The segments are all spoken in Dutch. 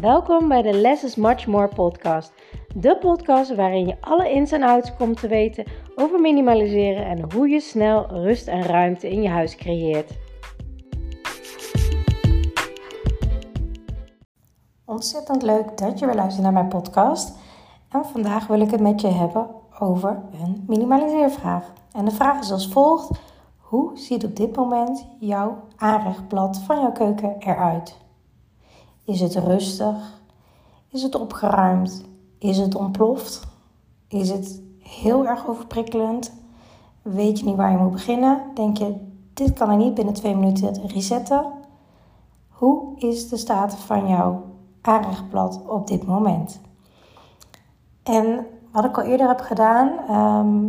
Welkom bij de Less is Much More podcast. De podcast waarin je alle ins en outs komt te weten over minimaliseren en hoe je snel rust en ruimte in je huis creëert. Ontzettend leuk dat je weer luistert naar mijn podcast. En vandaag wil ik het met je hebben over een minimaliseervraag. En de vraag is als volgt: Hoe ziet op dit moment jouw aanrechtblad van jouw keuken eruit? Is het rustig? Is het opgeruimd? Is het ontploft? Is het heel erg overprikkelend? Weet je niet waar je moet beginnen? Denk je, dit kan ik niet binnen twee minuten resetten? Hoe is de staat van jouw aanrechtblad op dit moment? En wat ik al eerder heb gedaan, ehm,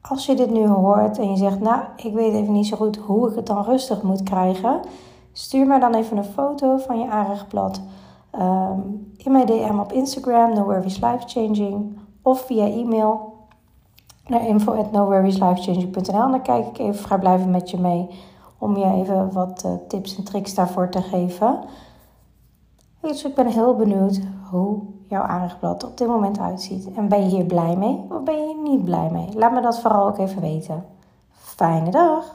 als je dit nu hoort en je zegt, nou, ik weet even niet zo goed hoe ik het dan rustig moet krijgen, Stuur mij dan even een foto van je aanrechtblad um, in mijn DM op Instagram, No Worries Life Changing, of via e-mail naar info@noworrieslifechanging.nl. Dan kijk ik even vrijblijvend met je mee om je even wat uh, tips en tricks daarvoor te geven. Dus ik ben heel benieuwd hoe jouw aanrechtblad op dit moment uitziet. En ben je hier blij mee of ben je niet blij mee? Laat me dat vooral ook even weten. Fijne dag!